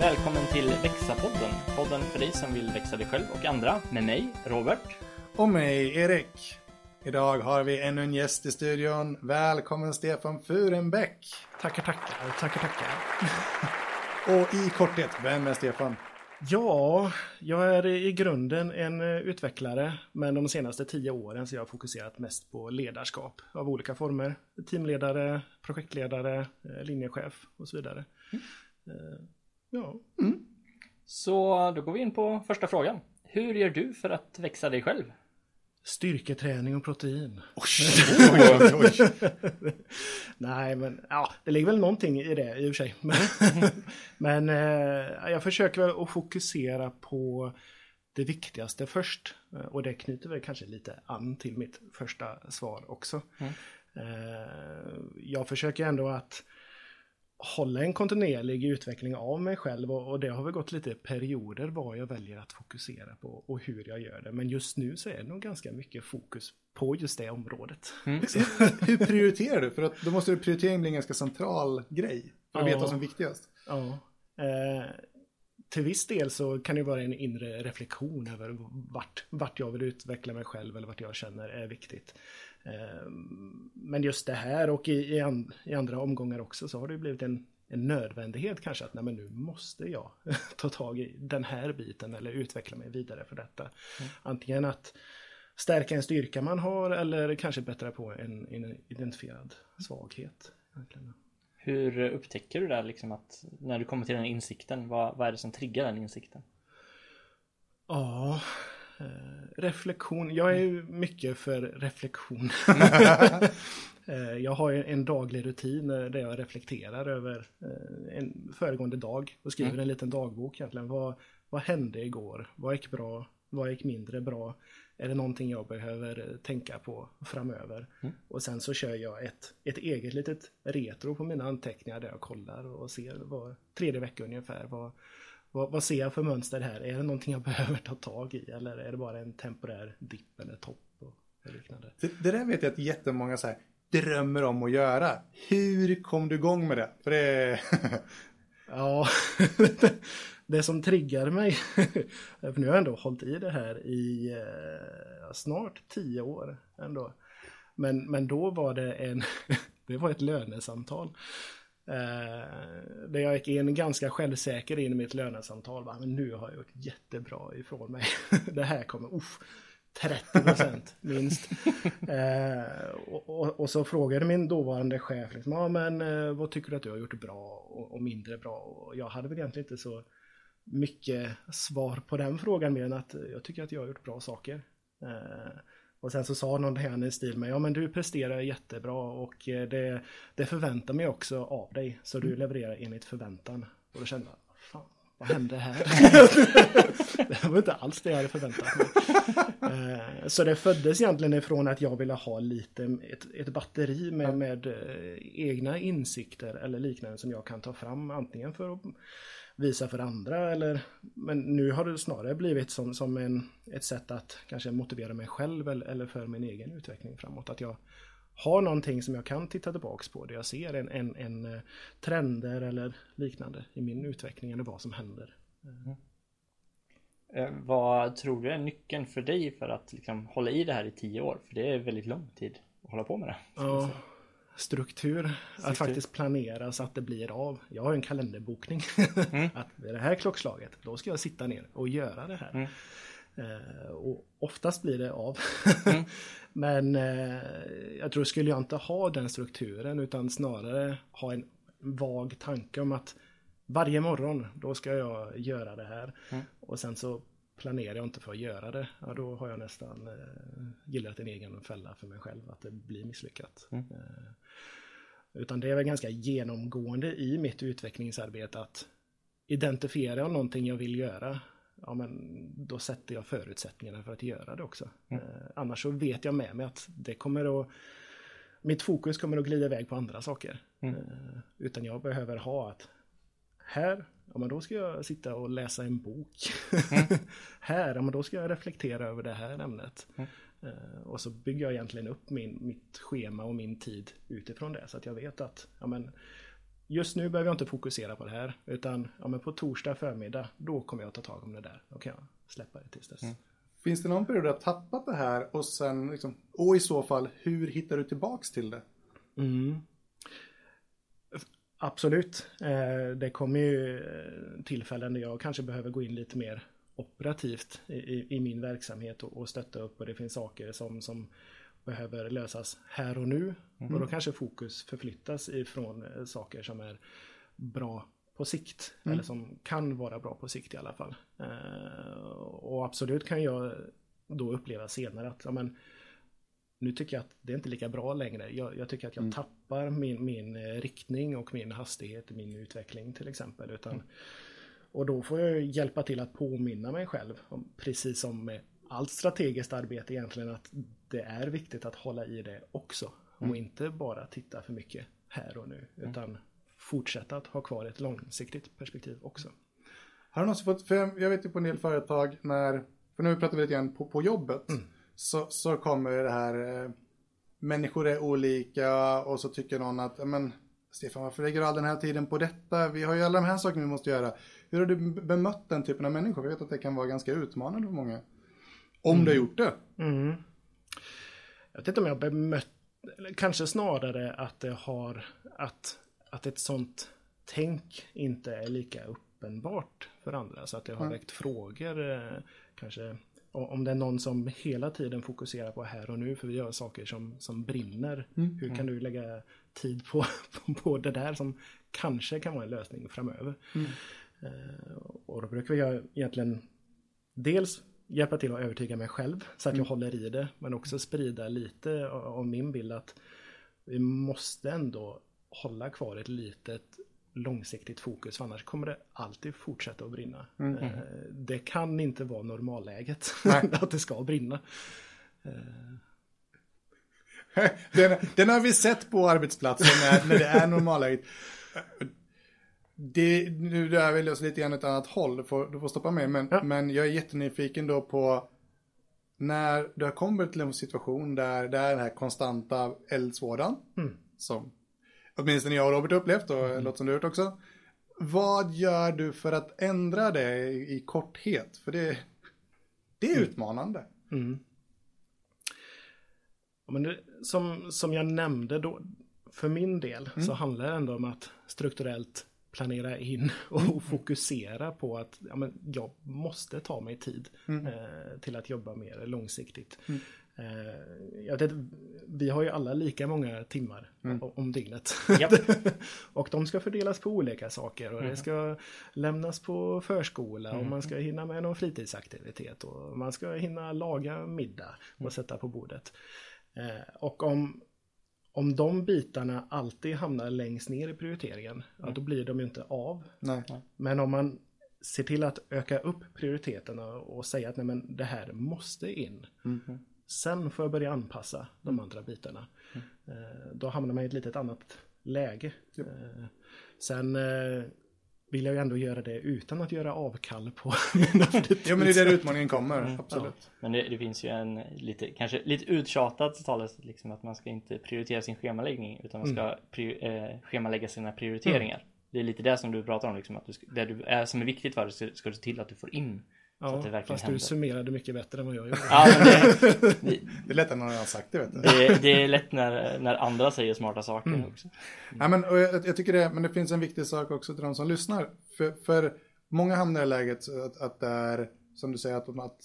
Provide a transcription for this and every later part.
Välkommen till Växa-podden. Podden för dig som vill växa dig själv och andra. Med mig, Robert. Och mig, Erik. Idag har vi ännu en gäst i studion. Välkommen Stefan Furenbäck. Tackar, tackar, tackar, tackar. Och i korthet, vem är Stefan? Ja, jag är i grunden en eh, utvecklare, men de senaste tio åren så har jag fokuserat mest på ledarskap av olika former. Teamledare, projektledare, eh, linjechef och så vidare. Mm. Ja. Mm. Så då går vi in på första frågan. Hur gör du för att växa dig själv? Styrketräning och protein. Nej, men ja, det ligger väl någonting i det i och för sig. men eh, jag försöker väl att fokusera på det viktigaste först. Och det knyter väl kanske lite an till mitt första svar också. Mm. Eh, jag försöker ändå att hålla en kontinuerlig utveckling av mig själv och, och det har väl gått lite perioder vad jag väljer att fokusera på och hur jag gör det. Men just nu så är det nog ganska mycket fokus på just det området. Mm. hur prioriterar du? För att då måste prioritering bli en ganska central grej för att ja. veta vad som är viktigast. Ja. Eh, till viss del så kan det vara en inre reflektion över vart, vart jag vill utveckla mig själv eller vart jag känner är viktigt. Ehm, men just det här och i, i, and, i, andra omgångar också så har det blivit en, en nödvändighet kanske att nej men nu måste jag ta tag i den här biten eller utveckla mig vidare för detta. Mm. Antingen att stärka en styrka man har eller kanske bättra på en, en identifierad svaghet. Hur upptäcker du det liksom att när du kommer till den insikten, vad, vad är det som triggar den insikten? Ja, Eh, reflektion. Jag är ju mycket för reflektion. Eh, jag har en daglig rutin där jag reflekterar över eh, en föregående dag och skriver mm. en liten dagbok egentligen. Vad, vad hände igår? Vad gick bra? Vad gick mindre bra? Är det någonting jag behöver tänka på framöver? Mm. Och sen så kör jag ett, ett eget litet retro på mina anteckningar där jag kollar och ser var tredje vecka ungefär vad, vad, vad, ser jag för mönster här? Är det någonting jag behöver ta tag i eller är det bara en temporär dipp eller topp och liknande? Det, det där vet jag att jättemånga så här, drömmer om att göra. Hur kom du igång med det? För det... ja, det som triggar mig, för nu har jag ändå hållit i det här i eh, snart tio år ändå. Men, men då var det en, det var ett lönesamtal. Eh, där jag gick in ganska självsäker in i mitt lönesamtal. Va? Men nu har jag gjort jättebra ifrån mig. det här kommer, uff, 30 procent minst. eh, och, och, och, så frågade min dåvarande chef, liksom, ja, men eh, vad tycker du att du har gjort bra och, och, mindre bra? Och jag hade väl egentligen inte så mycket svar på den frågan mer än att jag tycker att jag har gjort bra saker. Eh, och sen så sa någon här i stil med, ja men du presterar jättebra och eh, det, det förväntar mig också av dig. Så du mm. levererar enligt förväntan. Och då kände jag, fan, vad hände här? det var inte alls det jag hade förväntat mig. Eh, så det föddes egentligen ifrån att jag ville ha lite, ett, ett batteri med, med eh, egna insikter eller liknande som jag kan ta fram antingen för att visa för andra eller men nu har det snarare blivit som, som en, ett sätt att kanske motivera mig själv eller, eller för min egen utveckling framåt. Att jag har någonting som jag kan titta tillbaks på där jag ser en, en, en eh, trender eller liknande i min utveckling eller vad som händer. Mm. Vad tror du är nyckeln för dig för att liksom hålla i det här i tio år? För det är väldigt lång tid att hålla på med det. Ja, struktur, struktur. Att faktiskt planera så att det blir av. Jag har en kalenderbokning. Mm. att vid det här klockslaget, då ska jag sitta ner och göra det här. Mm. Uh, och oftast blir det av. mm. Men uh, jag tror, skulle jag inte ha den strukturen utan snarare ha en vag tanke om att varje morgon, då ska jag göra det här. Mm. Och sen så planerar jag inte för att göra det, ja, då har jag nästan eh, gillat en egen fälla för mig själv att det blir misslyckat. Mm. Eh, utan det är väl ganska genomgående i mitt utvecklingsarbete att identifiera någonting jag vill göra, ja men då sätter jag förutsättningarna för att göra det också. Mm. Eh, annars så vet jag med mig att det kommer att mitt fokus kommer att glida iväg på andra saker. Mm. Eh, utan jag behöver ha att här ja men då ska jag sitta och läsa en bok. Mm. här, ja men då ska jag reflektera över det här ämnet. Mm. Uh, och så bygger jag egentligen upp min, mitt schema och min tid utifrån det. Så att jag vet att ja, men, just nu behöver jag inte fokusera på det här. Utan ja, men på torsdag förmiddag, då kommer jag ta tag om det där. Då kan jag släppa det tills dess. Mm. Finns det någon period du har tappat det här och sen, liksom, och i så fall, hur hittar du tillbaks till det? Mm. Absolut. Eh, det kommer ju eh, tillfällen där jag kanske behöver gå in lite mer operativt i, i min verksamhet och, och, stötta upp och det finns saker som, som behöver lösas här och nu. Mm. Och då kanske fokus förflyttas ifrån eh, saker som är bra på sikt. Mm. Eller som kan vara bra på sikt i alla fall. och absolut kan jag då uppleva senare att ja, men, nu tycker jag att det är inte lika bra längre. Jag, jag tycker att jag mm. tappar min, min eh, riktning och min hastighet i min utveckling till exempel. Utan, mm. Och då får jag hjälpa till att påminna mig själv, om, precis som med allt strategiskt arbete egentligen, att det är viktigt att hålla i det också. Mm. Och inte bara titta för mycket här och nu, mm. utan fortsätta att ha kvar ett långsiktigt perspektiv också. Har du någonsin fått, för jag vet ju på en del företag när, för nu pratar vi lite grann på, på jobbet, mm så, så kommer det här, eh, människor är olika och så tycker någon att, men Stefan varför lägger du all den här tiden på detta? Vi har ju alla de här sakerna vi måste göra. Hur har du bemött den typen av människor? Jag vet att det kan vara ganska utmanande för många. Om mm. du har gjort det. Mm. Jag vet inte om jag har bemött, kanske snarare att det har, att, att ett sånt tänk inte är lika uppenbart för andra. Så att det har mm. väckt frågor, eh, kanske om det är någon som hela tiden fokuserar på här och nu för vi gör saker som, som brinner. Mm. Hur kan du lägga tid på, på, på, det där som kanske kan vara en lösning framöver. Mm. Uh, och då brukar jag egentligen dels hjälpa till att övertyga mig själv så att jag mm. håller i det men också sprida lite av min bild att vi måste ändå hålla kvar ett litet långsiktigt fokus för annars kommer det alltid fortsätta att brinna. Mm. Eh, det kan inte vara normalläget att det ska brinna. Eh. Den, den, har vi sett på arbetsplatsen när, när det är normalläget. Det, nu rör vi oss lite grann åt ett annat håll, du får, du får stoppa mig. Men, ja. men jag är jättenyfiken då på när du har kommit till en situation där det är den här konstanta eldsvådan, mm. som åtminstone jag och Robert upplevt och mm. låter som du gjort också. Vad gör du för att ändra det i, i korthet? För det, det är mm. utmanande. Mm. Ja, men det, som, som jag nämnde då, för min del mm. så handlar det ändå om att strukturellt planera in och mm. fokusera på att ja, men jag måste ta mig tid mm. eh, till att jobba mer långsiktigt. Eh, jag vet, vi har ju alla lika många timmar mm. om dygnet. Yep. och de ska fördelas på olika saker och mm. det ska lämnas på förskola mm. och man ska hinna med någon fritidsaktivitet och man ska hinna laga middag och mm. sätta på bordet. Eh, och om, om de bitarna alltid hamnar längst ner i prioriteringen, ja, då mm. blir de ju inte av. Nej. Men om man ser till att öka upp prioriteterna och säga att nej men det här måste in. Sen får jag börja anpassa de mm. andra bitarna. Mm. Då hamnar man i ett litet annat läge. Ja. Eh, sen eh, vill jag ju ändå göra det utan att göra avkall på mina Ja men det är där utmaningen kommer, mm. absolut. Ja. Men det, det, finns ju en lite, kanske lite uttjatat talesätt liksom att man ska inte prioritera sin schemaläggning utan man ska mm. pri, eh, schemalägga sina prioriteringar. Mm. Det är lite det som du pratar om, liksom, att du, det du är, som är viktigt för dig ska, ska du se till att du får in Ja, så att det verkligen fast händer. du summerade mycket bättre än vad jag gjorde. Ja, men det, det, det är lätt när någon har sagt det vet du. Det, det, är lätt när, när andra säger smarta saker mm. också. Mm. Ja, men, och jag, jag, tycker det, men det finns en viktig sak också till de som lyssnar. För, för många hamnar i läget att, att det är, som du säger, att, att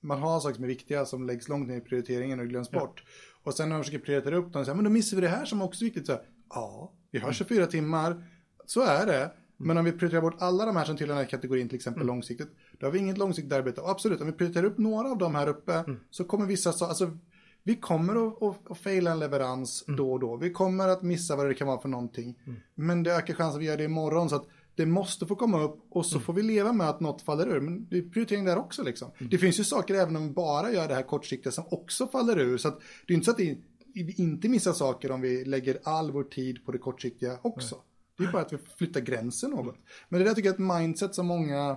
man har saker som är viktiga som läggs långt ner i prioriteringen och glöms ja. bort. Och sen när man försöker prioritera upp dem, så här, men då missar vi det här som också är viktigt. Så ja, vi har 24 mm. timmar, så är det. Men om vi prioriterar bort alla de här som tillhör den här kategorin, till exempel mm. långsiktigt, då har vi inget långsiktigt arbete. Och absolut, om vi prioriterar upp några av de här uppe, mm. så kommer vissa, så, alltså, vi kommer att, att, att faila en leverans mm. då och då. Vi kommer att missa vad det kan vara för någonting. Mm. Men det ökar chansen att vi gör det imorgon. Så att det måste få komma upp och så mm. får vi leva med att något faller ur. Men det är prioritering där också liksom. Mm. Det finns ju saker även om vi bara gör det här kortsiktiga som också faller ur. Så att det är inte så att vi inte missar saker om vi lägger all vår tid på det kortsiktiga också. Det är bara att vi flyttar gränsen något. Men det där tycker jag är ett mindset som många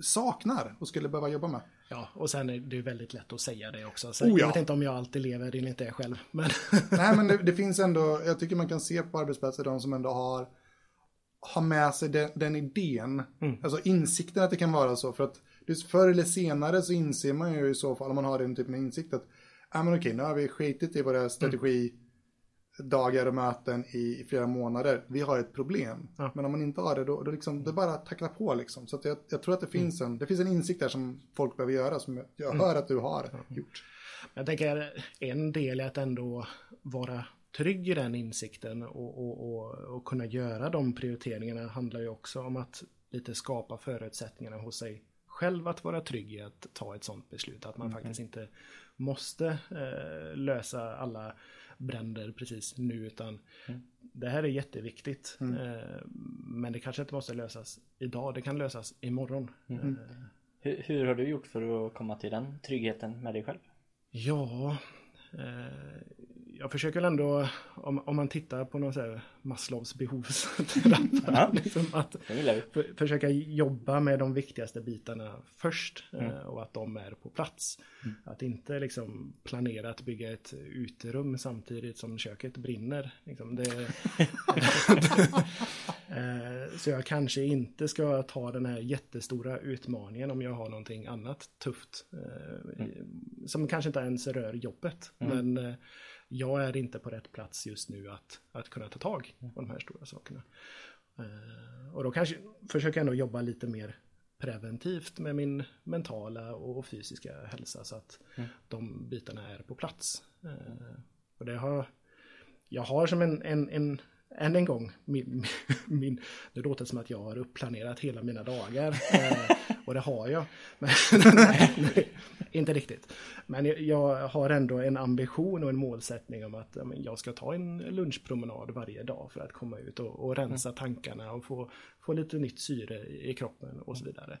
saknar och skulle behöva jobba med. Ja, och sen är det väldigt lätt att säga det också. Så oh, ja. Jag vet inte om jag alltid lever det själv. Men... Nej, men det, det, finns ändå, jag tycker man kan se på arbetsplatser de som ändå har, ha med sig den, den idén. Alltså insikten att det kan vara så. För att just förr eller senare så inser man ju i så fall, om man har den typen av insikt att, ah, men okej, nu har vi skitit i våra strategi dagar och möten i, flera månader. Vi har ett problem. Ja. Men om man inte har det, då, då liksom, det är bara tackla på liksom. Så jag, jag tror att det finns, en, det finns en insikt där som folk behöver göra, som jag, jag hör att du har gjort. Jag tänker en del är att ändå vara trygg i den insikten och, och, och, och kunna göra de prioriteringarna handlar ju också om att lite skapa förutsättningarna hos sig själv att vara trygg i att ta ett sådant beslut. Att man faktiskt inte måste eh, lösa alla bränder precis nu utan det här är jätteviktigt. Eh, men det kanske inte måste lösas idag, det kan lösas imorgon. Eh, Hur, hur har du gjort för att komma till den tryggheten med dig själv? Ja, eh, jag försöker väl ändå, om, om man tittar på någon så här Maslows behovstrappa, liksom att för, försöka jobba med de viktigaste bitarna först eh, och att de är på plats. Att inte liksom planera att bygga ett uterum samtidigt som köket brinner. Liksom det, Eh, Så jag kanske inte ska ta den här jättestora utmaningen om jag har någonting annat tufft. eh, i- Som kanske inte ens rör jobbet. Men eh, jag är inte på rätt plats just nu att, att kunna ta tag på de här stora sakerna. Eh, Och då kanske försöker jag ändå jobba lite mer preventivt med min mentala och fysiska hälsa så att de bitarna är på plats. Eh, Och det har jag har som en, en, en än en gång, min, min, det låter som att jag har uppplanerat hela mina dagar. Eh, och det har jag. Men, nej, nej, inte riktigt. Men jag, jag har ändå en ambition och en målsättning om att men jag ska ta en lunchpromenad varje dag för att komma ut och, och rensa tankarna och få, få lite nytt syre i, i kroppen och så vidare.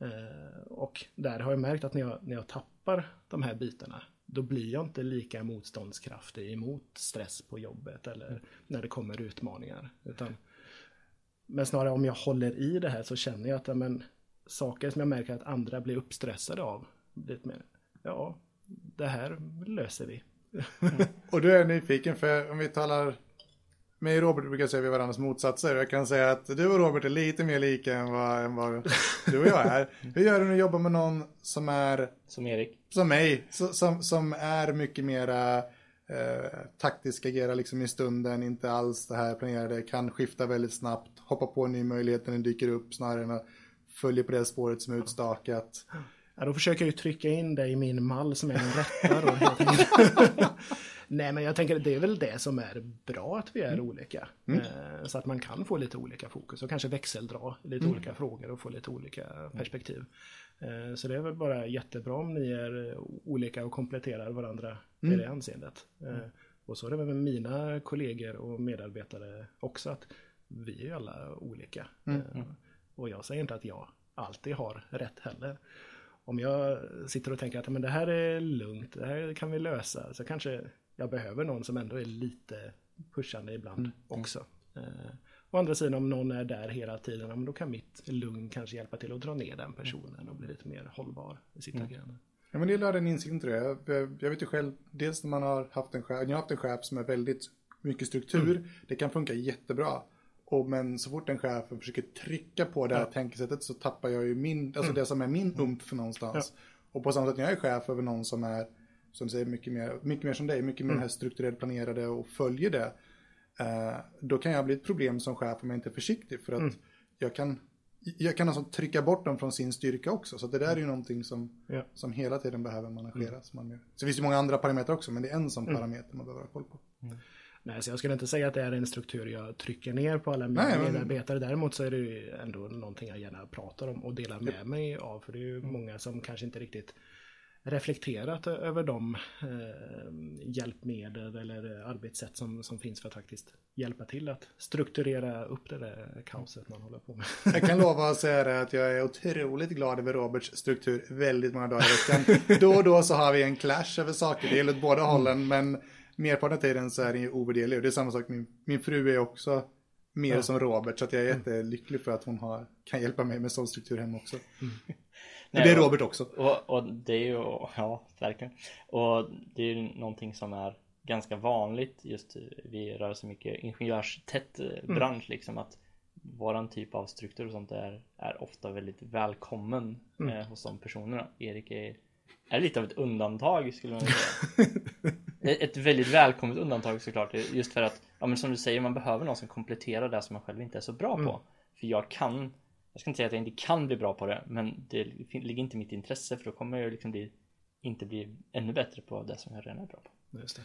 Eh, och där har jag märkt att när jag, när jag tappar de här bitarna då blir jag inte lika motståndskraftig emot stress på jobbet eller när det kommer utmaningar. Utan, men snarare om jag håller i det här så känner jag att ja, men, saker som jag märker att andra blir uppstressade av, lite mer, ja, det här löser vi. Mm. Och du är nyfiken, för om vi talar... Mig och Robert brukar säga vi är varandras motsatser. Jag kan säga att du och Robert är lite mer lika än vad, än vad du och jag är. Hur gör du när du jobbar med någon som är Som Erik. som mig, som, som är mycket mera eh, taktisk, agerar liksom i stunden, inte alls det här planerade, kan skifta väldigt snabbt, hoppa på en ny möjlighet när den dyker upp snarare än att följa på det spåret som är utstakat. Ja, då försöker jag ju trycka in det i min mall som är en rätta. Nej, men jag tänker att det är väl det som är bra att vi är olika. Eh, så att man kan få lite olika fokus och kanske växeldra lite olika frågor och få lite olika perspektiv. Eh, så det är väl bara jättebra om ni är eh, olika och kompletterar varandra i det anseendet. Eh, och så är det med mina kollegor och medarbetare också att vi är ju alla olika. Eh, och jag säger inte att jag alltid har rätt heller om jag sitter och tänker att men det här är lugnt, det här kan vi lösa, så kanske jag behöver någon som ändå är lite pushande ibland också. Eh, å andra sidan om någon är där hela tiden, då kan mitt lugn kanske hjälpa till att dra ner den personen och bli lite mer hållbar i sitt agerande. Ja men det är den insikten tror jag. jag. Jag vet ju själv, dels när man har haft en chef, jag har haft en chef som är väldigt mycket struktur, det kan funka jättebra. Och, men så fort en chef försöker trycka på det här tänkesättet så tappar jag ju min, alltså det som är min umf någonstans. Och på samma sätt när jag är chef över någon som är, som säger mycket mer, mycket mer som dig, mycket mer här strukturellt planerade och följer det. Eh, då kan jag bli ett problem som chef om jag inte är försiktig för att jag kan jag kan alltså trycka bort dem från sin styrka också. Så det där är ju någonting som, Ja. som hela tiden behöver manageras. Man gör. Så finns det ju många andra parametrar också, men det är en sån parameter man behöver ha koll på. Nej, så jag skulle inte säga att det är en struktur jag trycker ner på alla mina Nej, men- medarbetare. Däremot så är det ju ändå någonting jag gärna pratar om och delar med mig av. För det är ju många som kanske inte riktigt reflekterat över de eh, hjälpmedel eller arbetssätt som, som finns för att faktiskt hjälpa till att strukturera upp det där kaoset man håller på med. Jag kan lova att säga det att jag är otroligt glad över Roberts struktur väldigt många dagar i veckan. Då och då så har vi en clash över saker, det gäller åt båda hållen, men merparten av tiden så är den ju ovärderlig. Och det är samma sak, min, min fru är också mer som Robert, så att jag är jättelycklig för att hon har, kan hjälpa mig med sån struktur hemma också. Men det är Robert också. Och, och det är ju, ja verkligen. Och det är ju någonting som är ganska vanligt just vi rör så mycket ingenjörstätt eh, bransch liksom att våran typ av struktur och sånt är, är ofta väldigt välkommen Mm. eh, hos de personerna. Erik är, är lite av ett undantag skulle man säga. ett väldigt välkommet undantag såklart. Just för att, ja men som du säger, man behöver någon som kompletterar det som man själv inte är så bra Mm. på. För jag kan, jag ska inte säga att jag inte kan bli bra på det, men det ligger inte i mitt intresse för då kommer jag liksom bli, inte bli ännu bättre på det som jag redan är bra på. Just det.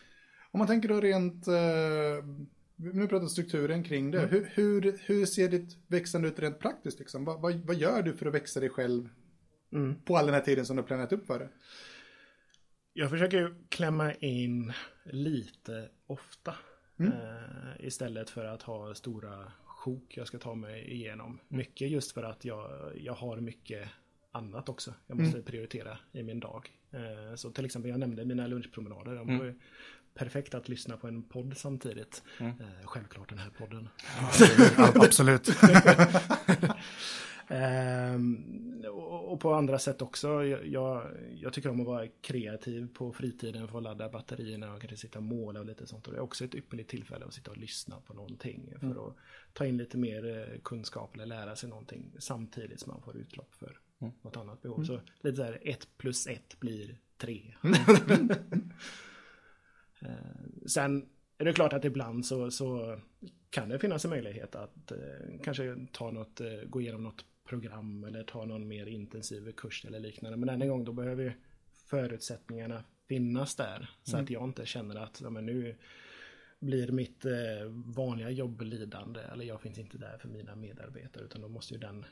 Om man tänker då rent, eh, nu pratar strukturen kring det. Hur, hur, hur ser ditt växande ut rent praktiskt? Liksom? Vad, vad, vad gör du för att växa dig själv Mm. på all den här tiden som du planerat upp för det? Jag försöker klämma in lite ofta. Mm. Eh, istället för att ha stora sjok jag ska ta mig igenom. Mycket just för att jag, jag har mycket annat också. Jag måste prioritera i min dag. Eh, så till exempel jag nämnde mina lunchpromenader. De var ju perfekt att lyssna på en podd samtidigt. Eh, självklart den här podden. Absolut. Ehm, och, på andra sätt också. Jag, jag, tycker om att vara kreativ på fritiden för att ladda batterierna och kanske sitta och måla och lite sånt. Och det är också ett ypperligt tillfälle att sitta och lyssna på någonting för att ta in lite mer eh, kunskap eller lära sig någonting samtidigt som man får utlopp för något annat behov. Så lite så här ett plus ett blir tre. Eh, Sen är det klart att ibland så, så kan det finnas en möjlighet att eh, kanske ta något, eh, gå igenom något program eller ta någon mer intensiv kurs eller liknande. Men än en gång då behöver ju förutsättningarna finnas där. Så att jag inte känner att ja, men nu blir mitt eh, vanliga jobb lidande eller jag finns inte där för mina medarbetare utan då måste ju den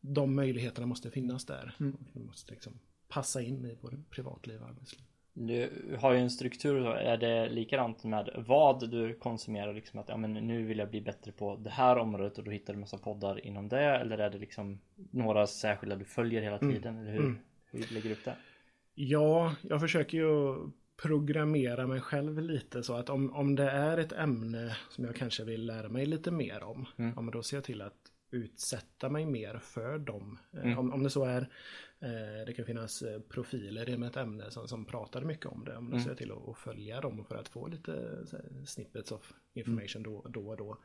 de möjligheterna måste finnas där. Du måste liksom passa in i både privatliv och arbetsliv. Du har ju en struktur, så är det likadant med vad du konsumerar? Liksom att ja, men nu vill jag bli bättre på det här området och då hittar du massa poddar inom det? Eller är det liksom några särskilda du följer hela tiden? Eller hur, hur lägger du upp det? Ja, jag försöker ju programmera mig själv lite så att om, om det är ett ämne som jag kanske vill lära mig lite mer om, ja, men då ser jag till att utsätta mig mer för dem. Eh, Om, om det så är, eh, det kan finnas eh, profiler inom ett ämne som, som pratar mycket om det, men då ser jag till att, att följa dem för att få lite här, snippets of information då, då och då.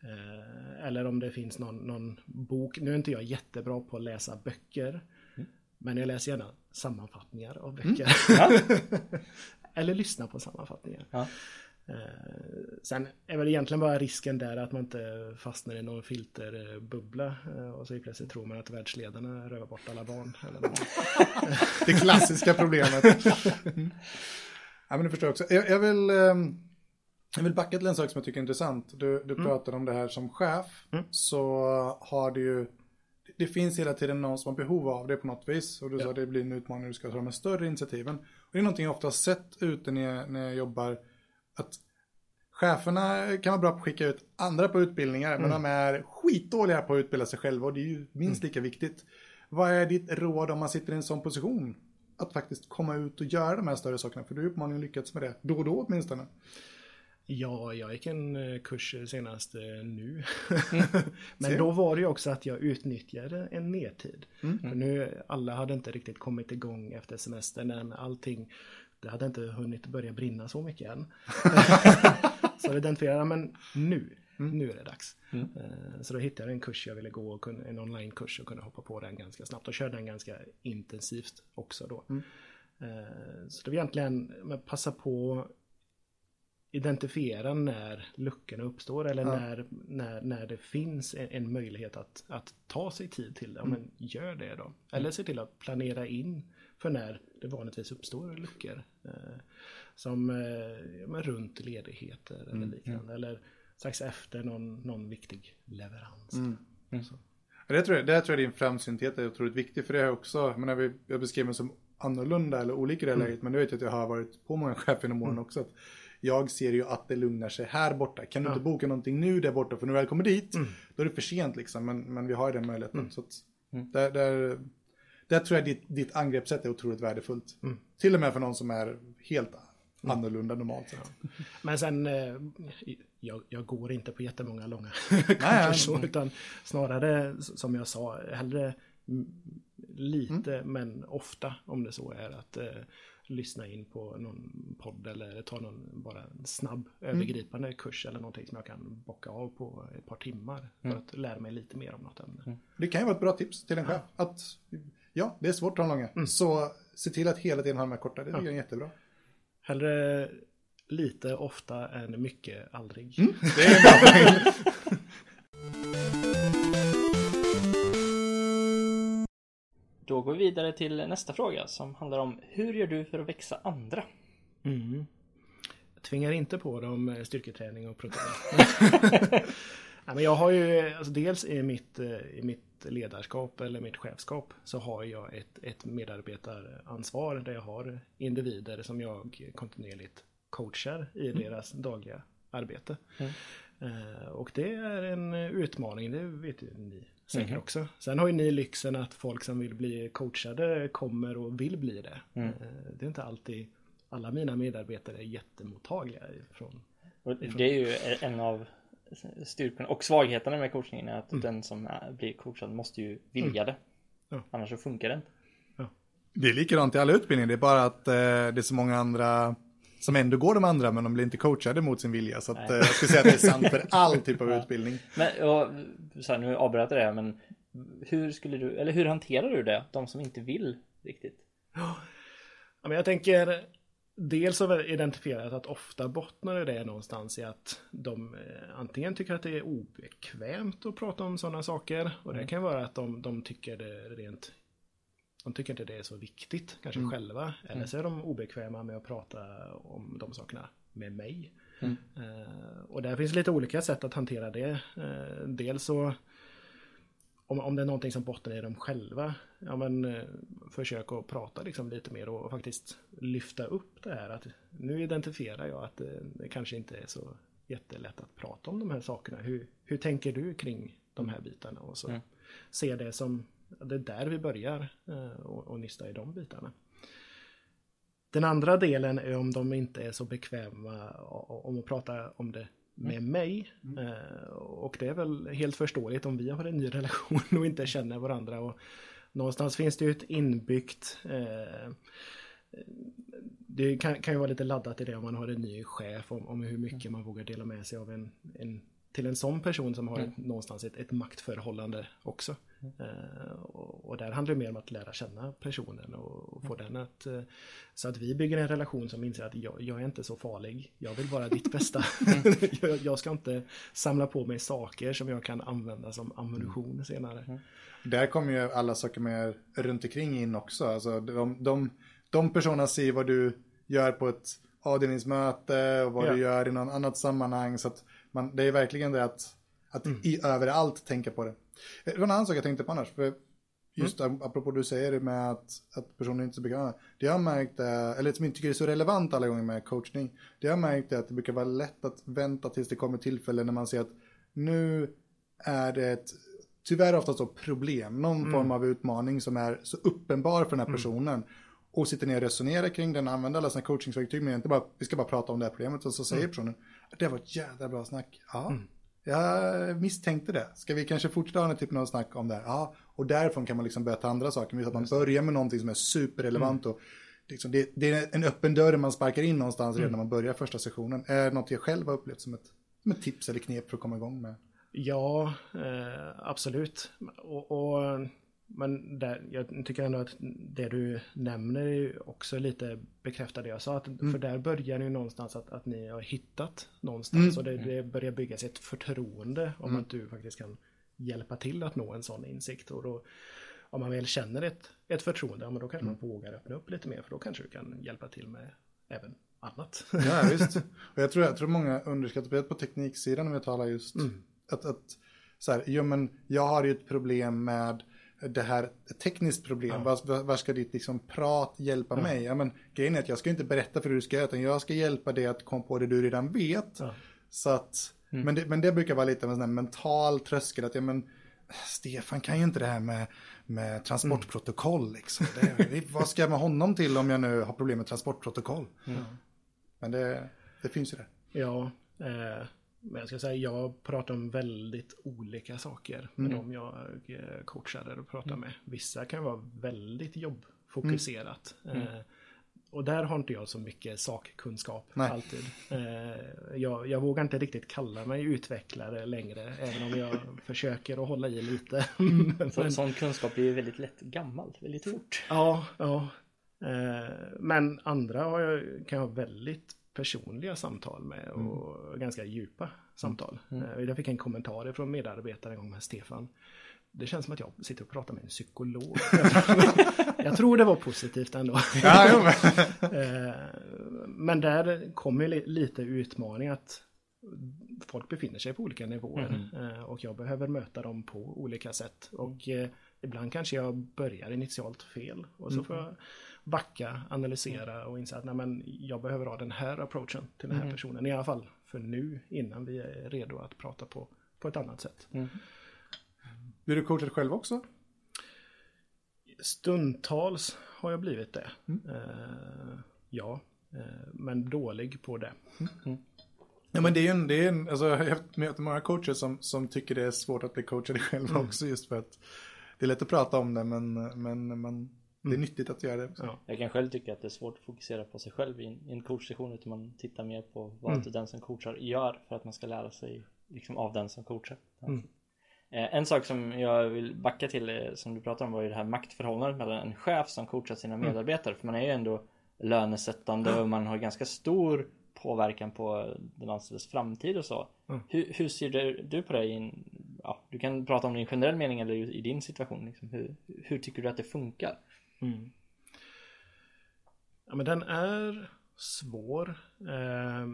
Eh, eller om det finns någon, någon bok, nu är inte jag jättebra på att läsa böcker, men jag läser gärna sammanfattningar av böcker. Eller lyssna på sammanfattningar. Ja. Eh, sen är väl egentligen bara risken där att man inte fastnar i någon filterbubbla eh, och så helt plötsligt tror man att världsledarna rövar bort alla barn. Det klassiska problemet. Mm. Ja, men det förstår jag också. Jag, jag, vill, ehm, jag vill backa till en sak som jag tycker är intressant. Du, du pratar om det här som chef. Så har du ju, det finns hela tiden någon som har behov av det på något vis. Och du sa att det blir en utmaning, du ska ta de större initiativen. Och det är någonting jag ofta har sett ute när jag, när jag jobbar. Att cheferna kan vara bra på att skicka ut andra på utbildningar. Men de är skitdåliga på att utbilda sig själva. Och det är ju minst lika viktigt. Vad är ditt råd om man sitter i en sån position? Att faktiskt komma ut och göra de här större sakerna. För du har ju uppenbarligen lyckats med det. Då och då åtminstone. Ja, jag gick en eh, kurs senast eh, nu. Men då var det ju också att jag utnyttjade en nedtid. För nu, alla hade inte riktigt kommit igång efter semestern än. Allting, det hade inte hunnit börja brinna så mycket än. så jag identifierade, men nu, nu är det dags. Eh, Så då hittade jag en kurs jag ville gå, och kunde- en onlinekurs och kunde hoppa på den ganska snabbt och körde den ganska intensivt också då. Eh, Så det var egentligen, men passa på identifiera när luckorna uppstår eller när, när, när det finns en, en möjlighet att, att ta sig tid till det. Ja, men gör det då. Eller se till att planera in för när det vanligtvis uppstår luckor. Eh, som eh, ja, men runt ledigheter eller liknande. Eller strax efter någon, någon viktig leverans. Så. Ja, Det tror jag, det tror jag din framsynthet är otroligt viktig. För det är också, jag menar, vi- jag beskriver mig som annorlunda eller olika i det här läget. Men du vet ju att jag har varit på många chefer genom åren också. Att jag ser ju att det lugnar sig här borta. Kan du inte boka någonting nu där borta? För när du väl kommer dit, då är det för sent liksom. Men, men vi har ju den möjligheten. Så att, där, där, där tror jag ditt, ditt angreppssätt är otroligt värdefullt. Till och med för någon som är helt annorlunda normalt sett. Men sen, eh, jag, jag går inte på jättemånga långa kurser så, utan snarare som jag sa, hellre mm, lite men ofta om det så är att eh, lyssna in på någon podd eller ta någon bara snabb övergripande kurs eller någonting som jag kan bocka av på ett par timmar för att lära mig lite mer om något ämne. Det kan ju vara ett bra tips till en chef. Att, ja, det är svårt att ha långa. Så se till att hela tiden ha de här korta. Det tycker jag är jättebra. Hellre lite ofta än mycket aldrig. Det är bra. Då går vi vidare till nästa fråga som handlar om hur gör du för att växa andra? Mm. Jag tvingar inte på dem eh, styrketräning och protein. Nej, men jag har ju, alltså dels i mitt, eh, i mitt ledarskap eller mitt chefskap så har jag ett, ett medarbetaransvar där jag har individer som jag kontinuerligt coachar i deras dagliga arbete. Eh, och det är en utmaning, det vet ju ni säkert också. Sen har ju ni lyxen att folk som vill bli coachade kommer och vill bli det. Eh, det är inte alltid alla mina medarbetare är jättemottagliga ifrån. Och det är ju en av styrkorna och svagheterna med coachningen är att den som blir coachad måste ju vilja det. Ja. Annars så funkar det inte. Det är likadant i alla utbildningar. Det är bara att eh, det är så många andra som ändå går de andra men de blir inte coachade mot sin vilja. Så att, eh, jag skulle säga att det är sant för all typ av utbildning. Men och, så här, nu avbröt jag det här, men hur skulle du, eller hur hanterar du det? De som inte vill riktigt? Ja, men jag tänker dels har vi identifierat att ofta bottnar det någonstans i att de eh, antingen tycker att det är obekvämt att prata om sådana saker och det kan vara att de, de tycker det rent de tycker inte det är så viktigt, kanske själva. Eller så är de obekväma med att prata om de sakerna med mig. Eh, och där finns lite olika sätt att hantera det. Eh, dels så om, om det är någonting som bottnar i dem själva, ja men eh, försök att prata liksom lite mer och, och faktiskt lyfta upp det här att nu identifierar jag att det, det kanske inte är så jättelätt att prata om de här sakerna. Hur, hur tänker du kring de här bitarna? Och så Mm. se det som, det är där vi börjar eh, och, och nysta i de bitarna. Den andra delen är om de inte är så bekväma om att prata om det med mig. Eh, Och det är väl helt förståeligt om vi har en ny relation och inte känner varandra. Och någonstans finns det ju ett inbyggt eh, det kan, kan ju vara lite laddat i det om man har en ny chef om, om hur mycket man vågar dela med sig av en, en till en sån person som har ett, någonstans ett, ett maktförhållande också. Eh, och, och där handlar det mer om att lära känna personen och, och få den att eh, så att vi bygger en relation som inser att jag, jag är inte så farlig. Jag vill vara ditt bästa. jag, jag ska inte samla på mig saker som jag kan använda som ammunition senare. Där kommer ju alla saker med runt omkring in också. Alltså de, de, de personerna ser vad du gör på ett avdelningsmöte och vad Ja. du gör i någon annat sammanhang. Så att man, det är verkligen det att, att i överallt tänka på det. Det var en annan sak jag tänkte på annars. För just apropå du säger det med att, att personer inte är så bekväma. Det jag har märkt, är, eller som inte tycker är så relevant alla gånger med coachning. Det jag har märkt är att det brukar vara lätt att vänta tills det kommer tillfälle när man ser att nu är det ett, tyvärr ofta så problem, någon form av utmaning som är så uppenbar för den här personen. Och sitter ner och resonerar kring den, använder alla sina coachingverktyg, men inte bara, vi ska bara prata om det här problemet. Och så säger personen, det var ett jävla bra snack. Ja, jag misstänkte det. Ska vi kanske fortsätta ha typen av snack om det här? Ja, och därifrån kan man liksom börja ta andra saker. Men att man börjar med någonting som är superrelevant och liksom det, det är en öppen dörr man sparkar in någonstans redan när man börjar första sessionen. Är det något jag själv har upplevt som ett, som ett tips eller knep för att komma igång med? Ja, eh, absolut. Och, och, men där, jag tycker ändå att det du nämner är ju också lite bekräftar det jag sa. Att, För där börjar ju någonstans att, att ni har hittat någonstans och det, det börjar byggas ett förtroende om att du faktiskt kan hjälpa till att nå en sån insikt. Och då, om man väl känner ett, ett förtroende, ja, men då kanske man vågar öppna upp lite mer för då kanske du kan hjälpa till med även annat. Ja, visst. Och jag tror, jag tror många underskattar, speciellt på tekniksidan om vi talar just att, att så här, jo men jag har ju ett problem med det här, ett tekniskt problem, var, var, var ska ditt liksom prat hjälpa mig? Ja men grejen är att jag ska inte berätta för hur du ska göra, utan jag ska hjälpa dig att komma på det du redan vet. Ja. Så att, men, det, men det brukar vara lite av en sån mental tröskel, att ja men Stefan kan ju inte det här med, med transportprotokoll liksom. Det, vad ska jag med honom till om jag nu har problem med transportprotokoll? Men det, det finns ju det. Ja, eh, men jag ska säga jag pratar om väldigt olika saker med de jag eh, coachar och pratar med. Vissa kan vara väldigt jobbfokuserat. Eh, och där har inte jag så mycket sakkunskap Nej. alltid. Eh, jag, jag vågar inte riktigt kalla mig utvecklare längre, även om jag försöker att hålla i lite. Så, Men- Sån kunskap blir ju väldigt lätt gammal, väldigt fort. Ja, ja. Eh, men andra har jag, kan jag ha väldigt personliga samtal med och ganska djupa samtal. Eh, jag fick en kommentar från medarbetare en gång med Stefan. Det känns som att jag sitter och pratar med en psykolog. jag tror det var positivt ändå. Ja, men- Eh, Men där kommer lite utmaning att folk befinner sig på olika nivåer eh, och jag behöver möta dem på olika sätt. Och ibland kanske jag börjar initialt fel och så får jag backa, analysera och inse att nej, men jag behöver ha den här approachen till den här personen. I alla fall för nu innan vi är redo att prata på, på ett annat sätt. Blir du coachad själv också? Stundtals har jag blivit det. Eh, ja, eh, men dålig på det. Ja men det är ju en, det är en alltså jag har mött många coacher som, som tycker det är svårt att bli coachade själva också just för att det är lätt att prata om det men, men man, det är nyttigt att göra det. också. Ja. Jag kan själv tycka att det är svårt att fokusera på sig själv i en, i en coachsession utan man tittar mer på vad den som coachar gör för att man ska lära sig liksom, av den som coachar. Eh, En sak som jag vill backa till eh, som du pratar om var ju det här maktförhållandet mellan en chef som coachar sina medarbetare. För man är ju ändå lönesättande och man har ganska stor påverkan på den anställdes framtid och så. Hur, hur ser du, du på det i en, ja, du kan prata om det i en generell mening eller i din situation. Liksom. Hur, hur tycker du att det funkar? Ja, men den är svår. Eh,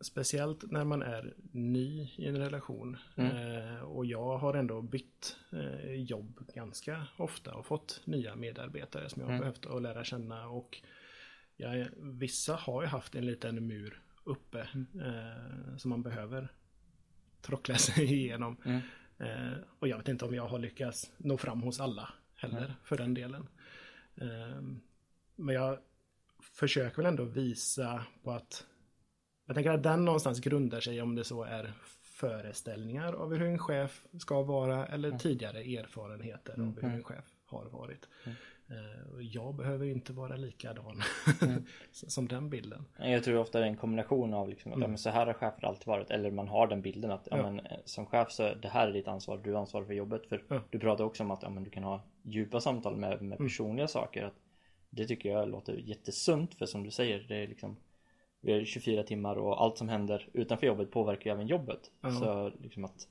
speciellt när man är ny i en relation. Eh, och jag har ändå bytt eh, jobb ganska ofta och fått nya medarbetare som jag har behövt att lära känna. Och jag, vissa har ju haft en liten mur uppe eh, som man behöver trockla sig igenom. Eh, och jag vet inte om jag har lyckats nå fram hos alla heller för den delen. Eh, men jag försöker väl ändå visa på att jag tänker att den någonstans grundar sig om det så är föreställningar av hur en chef ska vara eller tidigare erfarenheter av hur en chef har varit. Och Jag behöver inte vara likadan som den bilden. Jag tror ofta det är en kombination av liksom att ja, men så här har chefer alltid varit eller man har den bilden att ja, Ja. men, eh, som chef så det här är ditt ansvar, du är ansvarig för jobbet. För du pratar också om att ja, men du kan ha djupa samtal med, med personliga saker. Att det tycker jag låter jättesunt för som du säger, det är liksom vi har 24 timmar och allt som händer utanför jobbet påverkar ju även jobbet. Så liksom att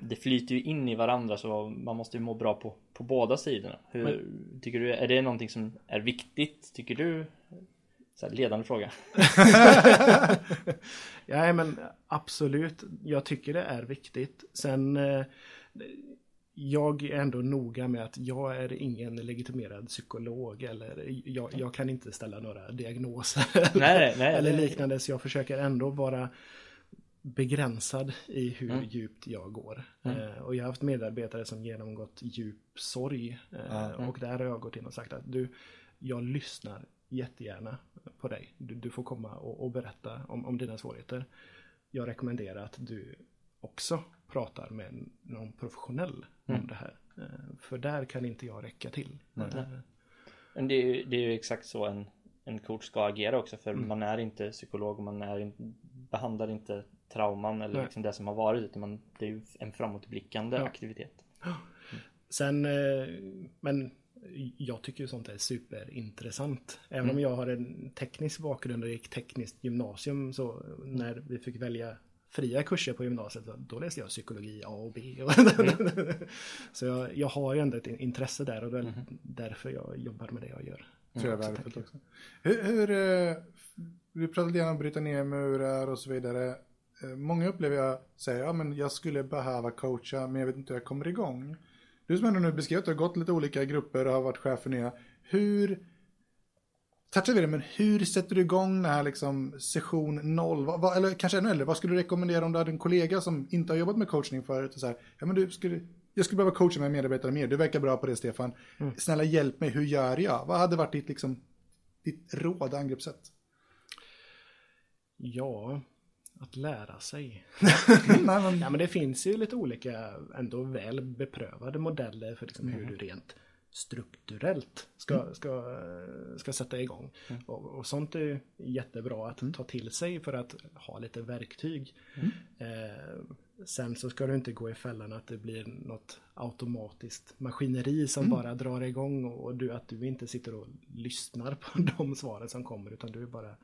det flyter ju in i varandra så man måste ju må bra på, på båda sidorna. Hur tycker du, är det någonting som är viktigt tycker du? Så här, ledande fråga. Ja, men absolut. Jag tycker det är viktigt. Sen eh, jag är ändå noga med att jag är ingen legitimerad psykolog eller jag, jag kan inte ställa några diagnoser Nej, nej, eller liknande. Så jag försöker ändå vara begränsad i hur djupt jag går. Eh, och jag har haft medarbetare som genomgått djup sorg. Eh, Och där har jag gått in och sagt att du, jag lyssnar jättegärna på dig. Du, du får komma och, och berätta om, om dina svårigheter. Jag rekommenderar att du också pratar med någon professionell om det här. Eh, För där kan inte jag räcka till. Eh, Men det är, ju, det är ju exakt så en, en coach ska agera också för man är inte psykolog och man är in, behandlar inte trauman eller liksom det som har varit utan man, det är ju en framåtblickande Ja. aktivitet. Sen, eh, men jag tycker ju sånt är superintressant. Även om jag har en teknisk bakgrund och gick tekniskt gymnasium så när vi fick välja fria kurser på gymnasiet då läste jag psykologi A och B. så jag, jag har ju ändå ett intresse där och det är därför jag jobbar med det jag gör. tror jag Så värdefullt också. Hur, hur, eh, du pratade om att bryta ner murar och så vidare. Eh, Många upplever jag säger, ja men jag skulle behöva coacha men jag vet inte hur jag kommer igång. Du som ändå nu beskrev att du har gått lite olika grupper och har varit chef för nya. Hur, touchar vi det, men hur sätter du igång den här liksom session noll? Vad, vad, eller kanske ännu äldre, vad skulle du rekommendera om du hade en kollega som inte har jobbat med coachning förut? Och så här, ja men du skulle, jag skulle behöva coacha mina medarbetare mer, du verkar bra på det Stefan. Snälla hjälp mig, hur gör jag? Vad hade varit ditt, liksom, ditt råd, angreppssätt? Ja, att lära sig. Nej, men, Ja, men det finns ju lite olika ändå väl beprövade modeller för liksom hur Mm. du rent strukturellt ska, ska, ska sätta igång. Och, och sånt är jättebra att ta till sig för att ha lite verktyg. Eh, sen så ska du inte gå i fällan att det blir något automatiskt maskineri som bara drar igång och du, att du inte sitter och lyssnar på de svaren som kommer utan du är bara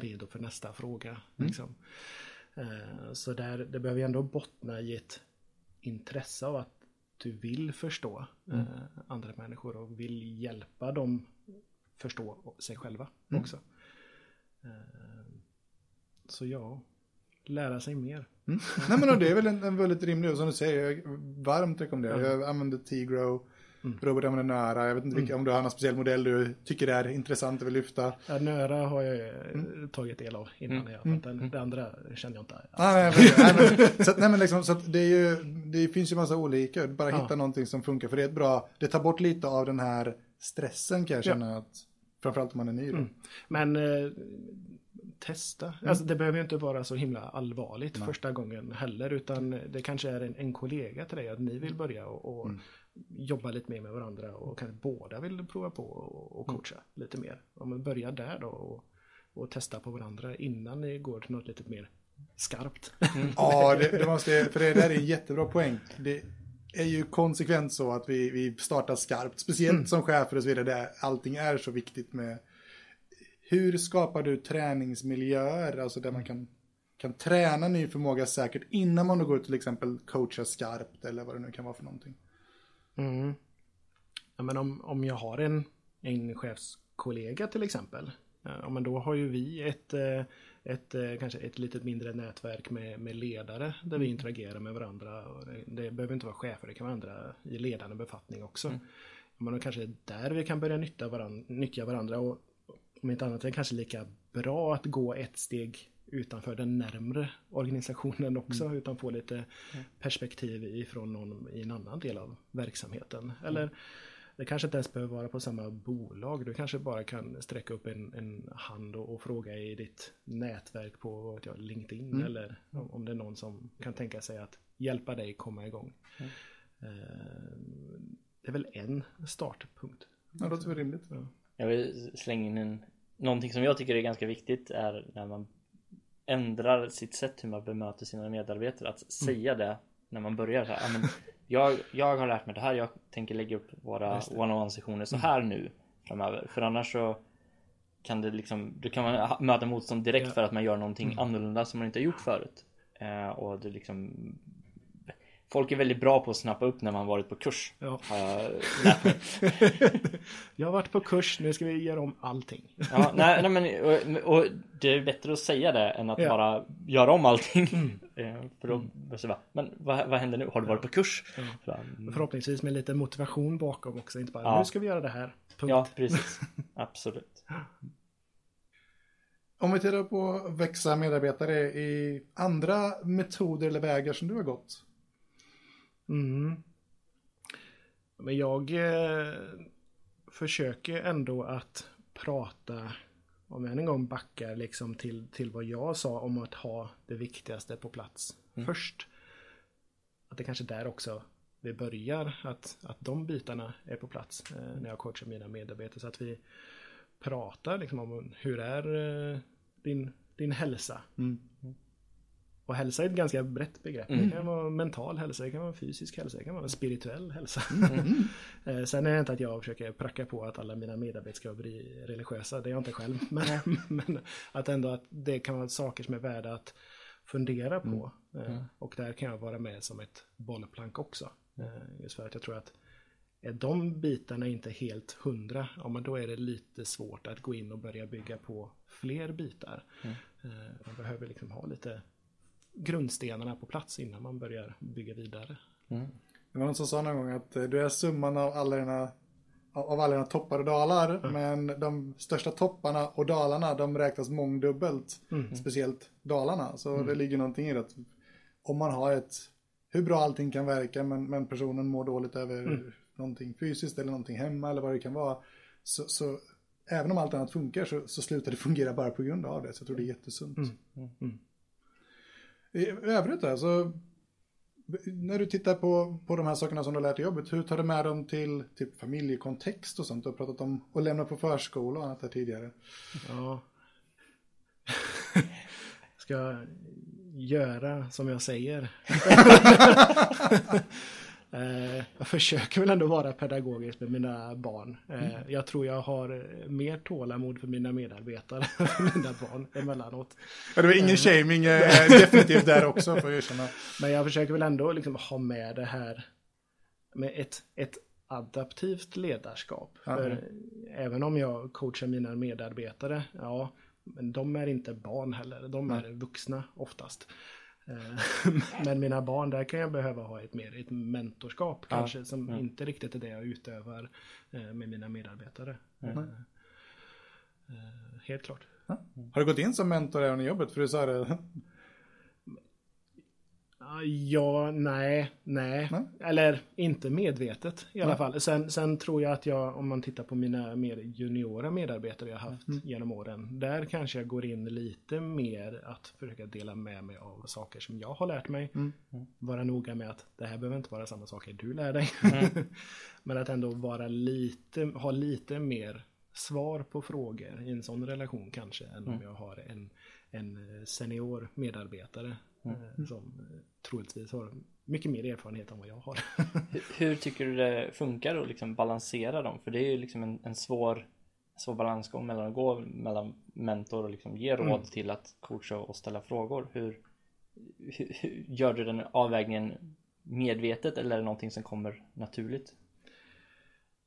redo för nästa fråga. Liksom. Eh, så där, det behöver ju ändå bottna i ett intresse av att du vill förstå eh, andra människor och vill hjälpa dem förstå sig själva också. Eh, så ja, lära sig mer. Mm. Nej men det är väl en, en väldigt rimlig, som du säger, jag varmt rekommenderar. Jag använder T-Grow, Använder Nöra. Jag vet inte vilka, om du har någon speciell modell du tycker är intressant och vill lyfta. Ja, Nöra har jag eh, tagit del av innan. Jag, för den, det andra känner jag inte alls. Nej, men, nej, men, så, nej, men liksom, så det, är ju, det finns ju massa olika. Bara Ja. hitta någonting som funkar. För det är ett bra, det tar bort lite av den här stressen kan jag känna. Att, framförallt om man är ny då. Men eh, testa. Alltså, det behöver ju inte vara så himla allvarligt första gången heller. Utan det kanske är en, en kollega till dig att ni vill börja och, och jobba lite mer med varandra. Och kanske båda vill prova på och, och coacha lite mer. Om man börjar där då och, och testa på varandra innan ni går till något lite mer skarpt. Ja, det, det måste, för det där är en jättebra poäng. Det är ju konsekvent så att vi, vi startar skarpt, speciellt som chefer och så vidare, där allting är så viktigt med hur skapar du träningsmiljöer, alltså där man kan, kan träna ny förmåga säkert innan man går ut till exempel coacha skarpt eller vad det nu kan vara för någonting. Mm. Ja, men om, om jag har en, en chefskollega till exempel. Ja, men då har ju vi ett, eh, ett, eh, kanske ett litet mindre nätverk med, med ledare där vi interagerar med varandra. Det, det behöver inte vara chefer, det kan vara andra i ledande befattning också. Ja, Men då kanske det är där vi kan börja nyttja varandra, nyttja varandra. Och om inte annat är det kanske lika bra att gå ett steg utanför den närmre organisationen också. Utan få lite perspektiv ifrån någon i en annan del av verksamheten. Eller det kanske inte ens behöver vara på samma bolag. Du kanske bara kan sträcka upp en, en hand och, och fråga i ditt nätverk på jag, LinkedIn. Eller om, om det är någon som kan tänka sig att hjälpa dig komma igång. Eh, det är väl en startpunkt. Ja, det låter väl rimligt. Jag vill slänga in en Någonting som jag tycker är ganska viktigt är när man ändrar sitt sätt hur man bemöter sina medarbetare. Att säga det när man börjar så här. "Ja, men jag, jag har lärt mig det här. Jag tänker lägga upp våra one-on-one sessioner så här nu framöver. För annars så kan det liksom, då kan man möta motstånd direkt Ja. för att man gör någonting annorlunda som man inte har gjort förut. Eh, och det liksom Folk är väldigt bra på att snappa upp när man varit på kurs. Ja. Har jag lärt mig. Jag har varit på kurs, nu ska vi göra om allting. Ja, nej, nej men och, och det är bättre att säga det än att Ja. bara göra om allting. Eh, För då, så bara, men vad, vad händer nu? Har du varit på kurs? Så bara, mm. Förhoppningsvis med lite motivation bakom också. Inte bara Ja. nu ska vi göra det här. Punkt. Ja, precis. Absolut. Om vi tittar på växa medarbetare i andra metoder eller vägar som du har gått. Mm. Men jag eh, försöker ändå att prata, om jag än en gång backar liksom till, till vad jag sa om att ha det viktigaste på plats först. Att det kanske där också vi börjar, att, att de bitarna är på plats eh, när jag coachar mina medarbetare. Så att vi pratar liksom om hur är eh, din, din hälsa? Och hälsa är ett ganska brett begrepp. Det kan vara mental hälsa, det kan vara fysisk hälsa, det kan vara spirituell hälsa. Eh, Sen är det inte att jag försöker pracka på att alla mina medarbetare ska bli religiösa, det är jag inte själv. Men, men att ändå att det kan vara saker som är värda att fundera på. Eh, Och där kan jag vara med som ett bollplank också. Eh, Just för att jag tror att är de bitarna inte helt hundra, ja men då är det lite svårt att gå in och börja bygga på fler bitar. Man behöver liksom ha lite grundstenarna på plats innan man börjar bygga vidare. Det var någon som sa någon gång att eh, du är summan av alla dina, av alla dina toppar och dalar. Men de största topparna och dalarna de räknas mångdubbelt. Speciellt dalarna. Så det ligger någonting i det. att Om man har ett, hur bra allting kan verka men, men personen mår dåligt över någonting fysiskt eller någonting hemma eller vad det kan vara. Så, så även om allt annat funkar så, så slutar det fungera bara på grund av det. Så jag tror det är jättesunt. I övrigt då, så När du tittar på, på de här sakerna som du har lärt i jobbet, hur tar du med dem till typ familjekontext och sånt? Du har pratat om att lämna på förskola och annat där tidigare. Ja. Ska göra som jag säger? Eh, jag försöker väl ändå vara pedagogisk med mina barn. Eh, jag tror jag har mer tålamod för mina medarbetare än för mina barn emellanåt. Ja, det var ingen shaming eh, definitivt där också får jag erkänna. Men jag försöker väl ändå liksom ha med det här med ett, ett adaptivt ledarskap. Ja. För även om jag coachar mina medarbetare, ja, men de är inte barn heller. De är vuxna oftast. Eh, Men mina barn, där kan jag behöva ha ett mer ett mentorskap Ja. kanske som Mm. inte riktigt är det jag utövar eh, med mina medarbetare. Mm. Helt klart. Har du gått in som mentor även i jobbet? För du sa det. Ja, nej, nej. Nej. Eller inte medvetet i alla Nej. fall. Sen, sen tror jag att jag, om man tittar på mina mer juniora medarbetare jag haft Mm. genom åren. Där kanske jag går in lite mer att försöka dela med mig av saker som jag har lärt mig. Mm. Vara noga med att det här behöver inte vara samma saker du lär dig. Men att ändå vara lite, ha lite mer svar på frågor i en sån relation kanske än om Mm. jag har en, en senior medarbetare Mm. eh, som eh, troligtvis har mycket mer erfarenhet än vad jag har. Hur, hur tycker du det funkar att liksom balansera dem? För det är ju liksom en, en svår, svår balansgång mellan att gå mellan mentor och liksom ge råd Mm. till att coacha och ställa frågor. Hur, hur, hur gör du den avvägningen medvetet eller är det någonting som kommer naturligt?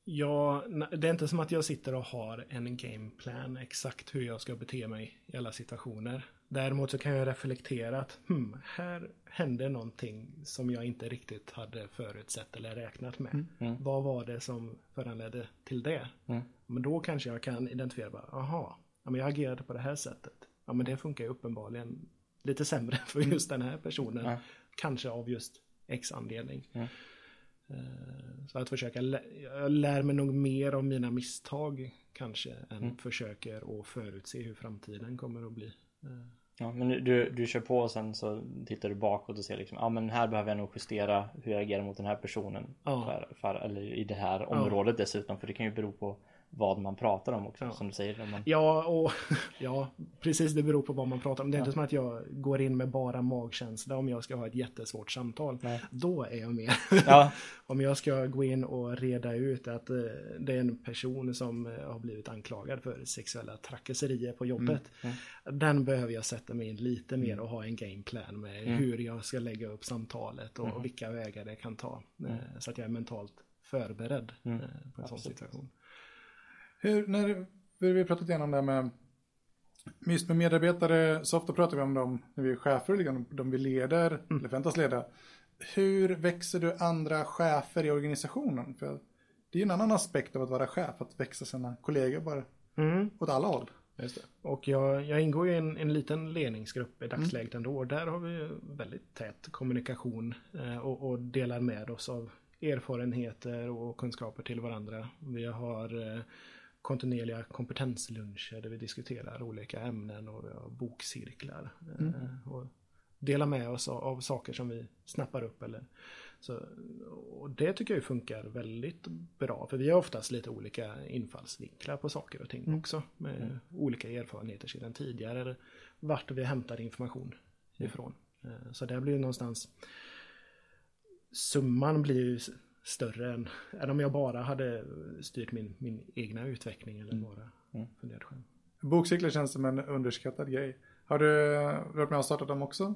Ja, det är inte som att jag sitter och har en gameplan exakt hur jag ska bete mig i alla situationer. Däremot så kan jag reflektera att hmm, här hände någonting som jag inte riktigt hade förutsett eller räknat med. Mm. Vad var det som föranledde till det? Mm. Men då kanske jag kan identifiera, bara, aha, ja, men jag agerade på det här sättet. Ja men det funkar ju uppenbarligen lite sämre för just den här personen. Kanske av just X anledning. Mm. Eh, Så att försöka, lä- jag lär mig nog mer av mina misstag kanske än Mm. försöker att förutse hur framtiden kommer att bli. Ja, men du, du kör på och sen så tittar du bakåt och ser liksom, ja men här behöver jag nog justera hur jag agerar mot den här personen. Ja. För, för, eller i det här området dessutom, för det kan ju bero på vad man pratar om också, Ja. som du säger. Man, Ja, och ja, precis det beror på vad man pratar om. Det är Ja. inte som att jag går in med bara magkänsla om jag ska ha ett jättesvårt samtal. Nej. Då är jag med. ja, om jag ska gå in och reda ut att eh, det är en person som eh, har blivit anklagad för sexuella trakasserier på jobbet. Mm, Den behöver jag sätta mig in lite mer och ha en gameplan med Mm. hur jag ska lägga upp samtalet och Mm. vilka vägar det kan ta. eh, Mm. Så att jag är mentalt förberedd Mm. eh, på en sån Absolut. situation. Hur, när, vi har pratat igenom det här med just med medarbetare, så ofta pratar vi om dem när vi är chefer, liksom, de vi leder, eller förväntas leda. Hur växer du andra chefer i organisationen? För det är ju en annan aspekt av att vara chef, att växa sina kollegor bara Mm. åt alla håll. Och jag, jag ingår i en, en liten ledningsgrupp i dagsläget ändå. Och där har vi väldigt tät kommunikation eh, och, och delar med oss av erfarenheter och kunskaper till varandra. Vi har eh, kontinuerliga kompetensluncher där vi diskuterar olika ämnen och vi har bokcirklar. Eh, och delar med oss av, av saker som vi snappar upp. Eller, så, och det tycker jag funkar väldigt bra. För vi har oftast lite olika infallsvinklar på saker och ting också. Med olika erfarenheter sedan tidigare. Eller vart vi hämtar information ifrån. Eh, Så det blir ju någonstans Summan blir ju större än, än om jag bara hade styrt min, min egna utveckling eller bara Mm. funderat själv. Bokcyklar känns som en underskattad grej. Har du varit med och startat dem också?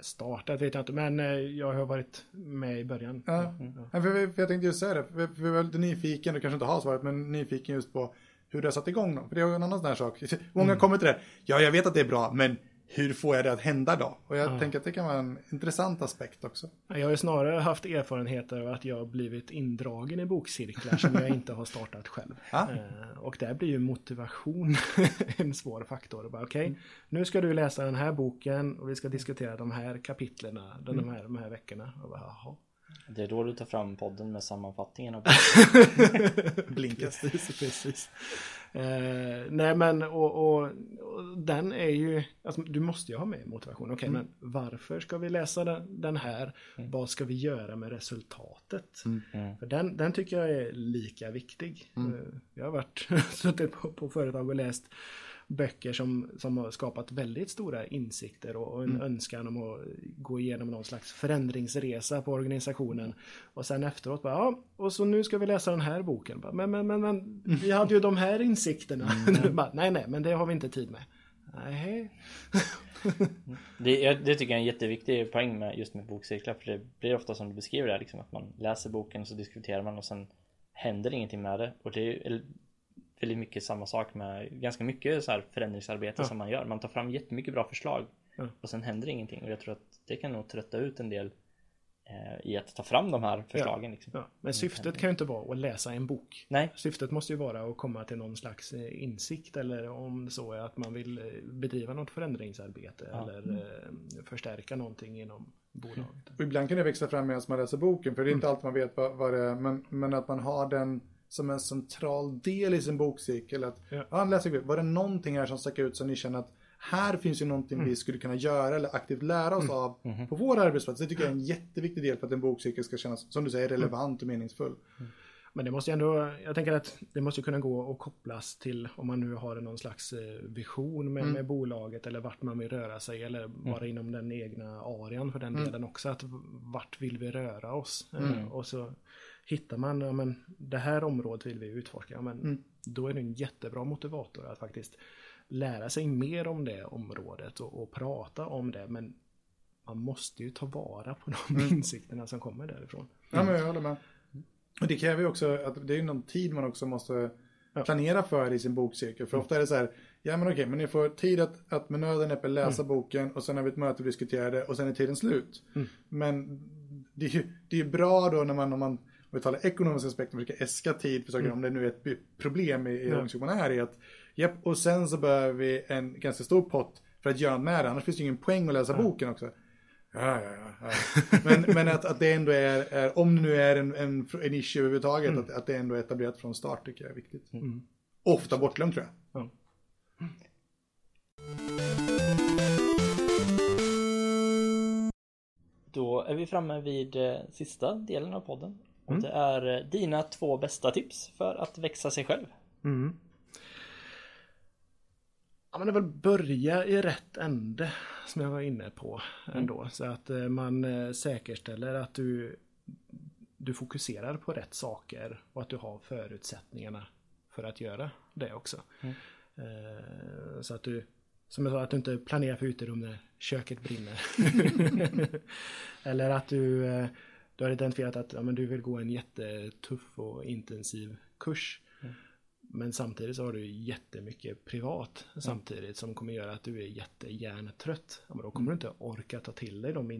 Startat vet jag inte men eh, jag har varit med i början. Ja. Ja. Ja, för, för jag tänkte just säga det, för, för jag är lite nyfiken, du kanske inte har svaret, men nyfiken just på hur du har satt igång dem. För det är ju en annan sån här sak. Många kommer till det, ja jag vet att det är bra, men hur får jag det att hända då? Och jag Ja. tänker att det kan vara en intressant aspekt också. Jag har ju snarare haft erfarenheter av att jag har blivit indragen i bokcirklar som jag inte har startat själv. Ja. Eh, Och där blir ju motivation en svår faktor. Okej, nu ska du läsa den här boken och vi ska diskutera de här kapitlerna de här, de här veckorna. Och bara, jaha. Det är då du tar fram podden med sammanfattningen av Blinkas. precis, precis. Eh, nej men och, och, och, den är ju, alltså, du måste ju ha med motivation. Okej, okay, mm. men varför ska vi läsa den, den här? Mm. Vad ska vi göra med resultatet? Mm. mm. För den, den tycker jag är lika viktig. Mm. Eh, jag har varit suttit på, på företag och läst böcker som, som har skapat väldigt stora insikter och, och en mm. önskan om att gå igenom någon slags förändringsresa på organisationen. Och sen efteråt bara, ja, och så nu ska vi läsa den här boken. Men, men, men, men vi hade ju de här insikterna. Mm. bara, nej, nej, men det har vi inte tid med. Nej. det, det, tycker jag är en jätteviktig poäng med just med bokcirklar. För det blir ofta som du beskriver det, liksom, att man läser boken och så diskuterar man och sen händer ingenting med det. Och det är, väldigt mycket samma sak med ganska mycket så här förändringsarbete ja. som man gör. Man tar fram jättemycket bra förslag ja. och sen händer ingenting och jag tror att det kan nog trötta ut en del eh, i att ta fram de här förslagen. Ja. Liksom. Ja. Men syftet kan ju inte vara att läsa en bok. Nej. Syftet måste ju vara att komma till någon slags eh, insikt eller om så är att man vill eh, bedriva något förändringsarbete eller mm. förstärka någonting inom bolaget. Och ibland kan det växa fram medan man läser boken för det är inte mm. alltid man vet vad, vad det är men, men att man har den som en central del i sin bokcirkel. Att, ja. Ja, läser, var det någonting här som stack ut så ni känner att här finns ju någonting mm. vi skulle kunna göra eller aktivt lära oss mm. av mm. på vår arbetsplats. Det tycker jag är en jätteviktig del för att en bokcirkel ska kännas, som du säger, relevant och meningsfull. Mm. Men det måste ändå, jag tänker att det måste kunna gå att kopplas till om man nu har någon slags eh, vision med, mm. med bolaget eller vart man vill röra sig eller mm. bara inom den egna arean för den mm. delen också. Att vart vill vi röra oss? Mm. Och så hittar man, ja, men det här området vill vi utforska, ja, men mm. då är det en jättebra motivator att faktiskt lära sig mer om det området och, och prata om det. Men man måste ju ta vara på de mm. insikterna som kommer därifrån. Ja, men jag håller med. Och det kräver ju också att det är någon tid man också måste planera för i sin bokcirkel. För mm. ofta är det så här, ja men okej, men ni får tid att, att med nöden näppe läsa mm. boken och sen har vi ett möte och diskuterar det och sen är tiden slut. Mm. Men det är ju det är bra då när man, om man talar ekonomiska aspekter, försöka äska tid för saker, mm. om det nu är ett problem i, i ja. man är i att, japp, och sen så behöver vi en ganska stor pott för att göra med det, annars finns det ju ingen poäng att läsa ja. boken också. Ja, ja, ja. Men, men att, att det ändå är, är, om det nu är en, en, en issue överhuvudtaget, mm. att, att det ändå är etablerat från start tycker jag är viktigt. Mm. Ofta bortglömt tror jag. Ja. Då är vi framme vid eh, sista delen av podden. Och mm. det är eh, dina två bästa tips för att växa sig själv. Mm. Ja, men det är väl börja i rätt ände som jag var inne på ändå. Mm. Så att eh, man eh, säkerställer att du, du fokuserar på rätt saker och att du har förutsättningarna för att göra det också. Mm. Så att du, som jag sa, att du inte planerar för uterum när köket brinner. Eller att du du har identifierat att ja, men du vill gå en jättetuff och intensiv kurs. Mm. Men samtidigt så har du jättemycket privat mm. samtidigt som kommer göra att du är jättehjärntrött. Ja, men då kommer mm. du inte orka ta till dig de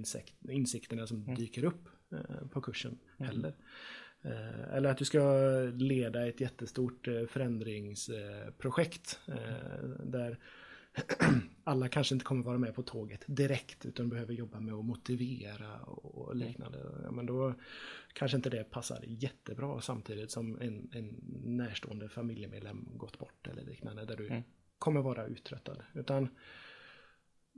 insikterna som mm. dyker upp eh, på kursen mm. heller. Eh, eller att du ska leda ett jättestort eh, förändringsprojekt eh, där alla kanske inte kommer vara med på tåget direkt utan behöver jobba med att motivera och mm. liknande. Ja, men då kanske inte det passar jättebra samtidigt som en, en närstående familjemedlem gått bort eller liknande där du mm. kommer vara uttröttad. Utan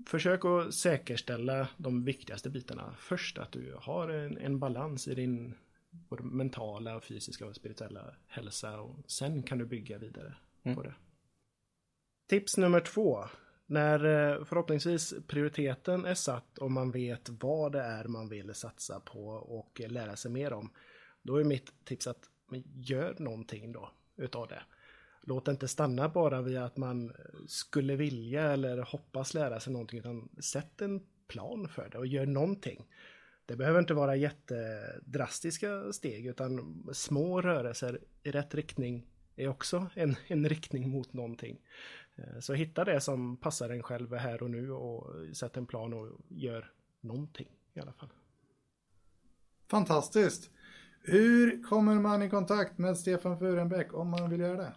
försök att säkerställa de viktigaste bitarna först. Att du har en, en balans i din både mentala, fysiska och spirituella hälsa och sen kan du bygga vidare mm. på det. Tips nummer två. När eh, förhoppningsvis prioriteten är satt och man vet vad det är man vill satsa på och lära sig mer om. Då är mitt tips att gör någonting då utav det. Låt det inte stanna bara vid att man skulle vilja eller hoppas lära sig någonting utan sätt en plan för det och gör någonting. Det behöver inte vara jättedrastiska steg utan små rörelser i rätt riktning är också en, en riktning mot någonting. Eh, så hitta det som passar en själv här och nu och sätt en plan och gör någonting i alla fall. Fantastiskt! Hur kommer man i kontakt med Stefan Furenbäck om man vill göra det?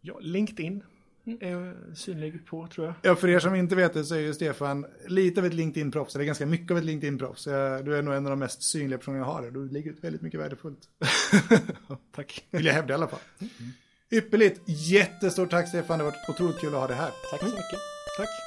Ja, LinkedIn mm. är synlig på tror jag. Ja, för er som inte vet det så är ju Stefan lite av ett LinkedIn-proffs, eller ganska mycket av ett LinkedIn-proffs. Du är nog en av de mest synliga personer jag har. Du ligger ut väldigt mycket värdefullt. Tack. Vill jag hävda i alla fall. Mm. Ypperligt! Jättestort tack Stefan, det har varit otroligt kul att ha dig här. Tack så mm. mycket. Tack.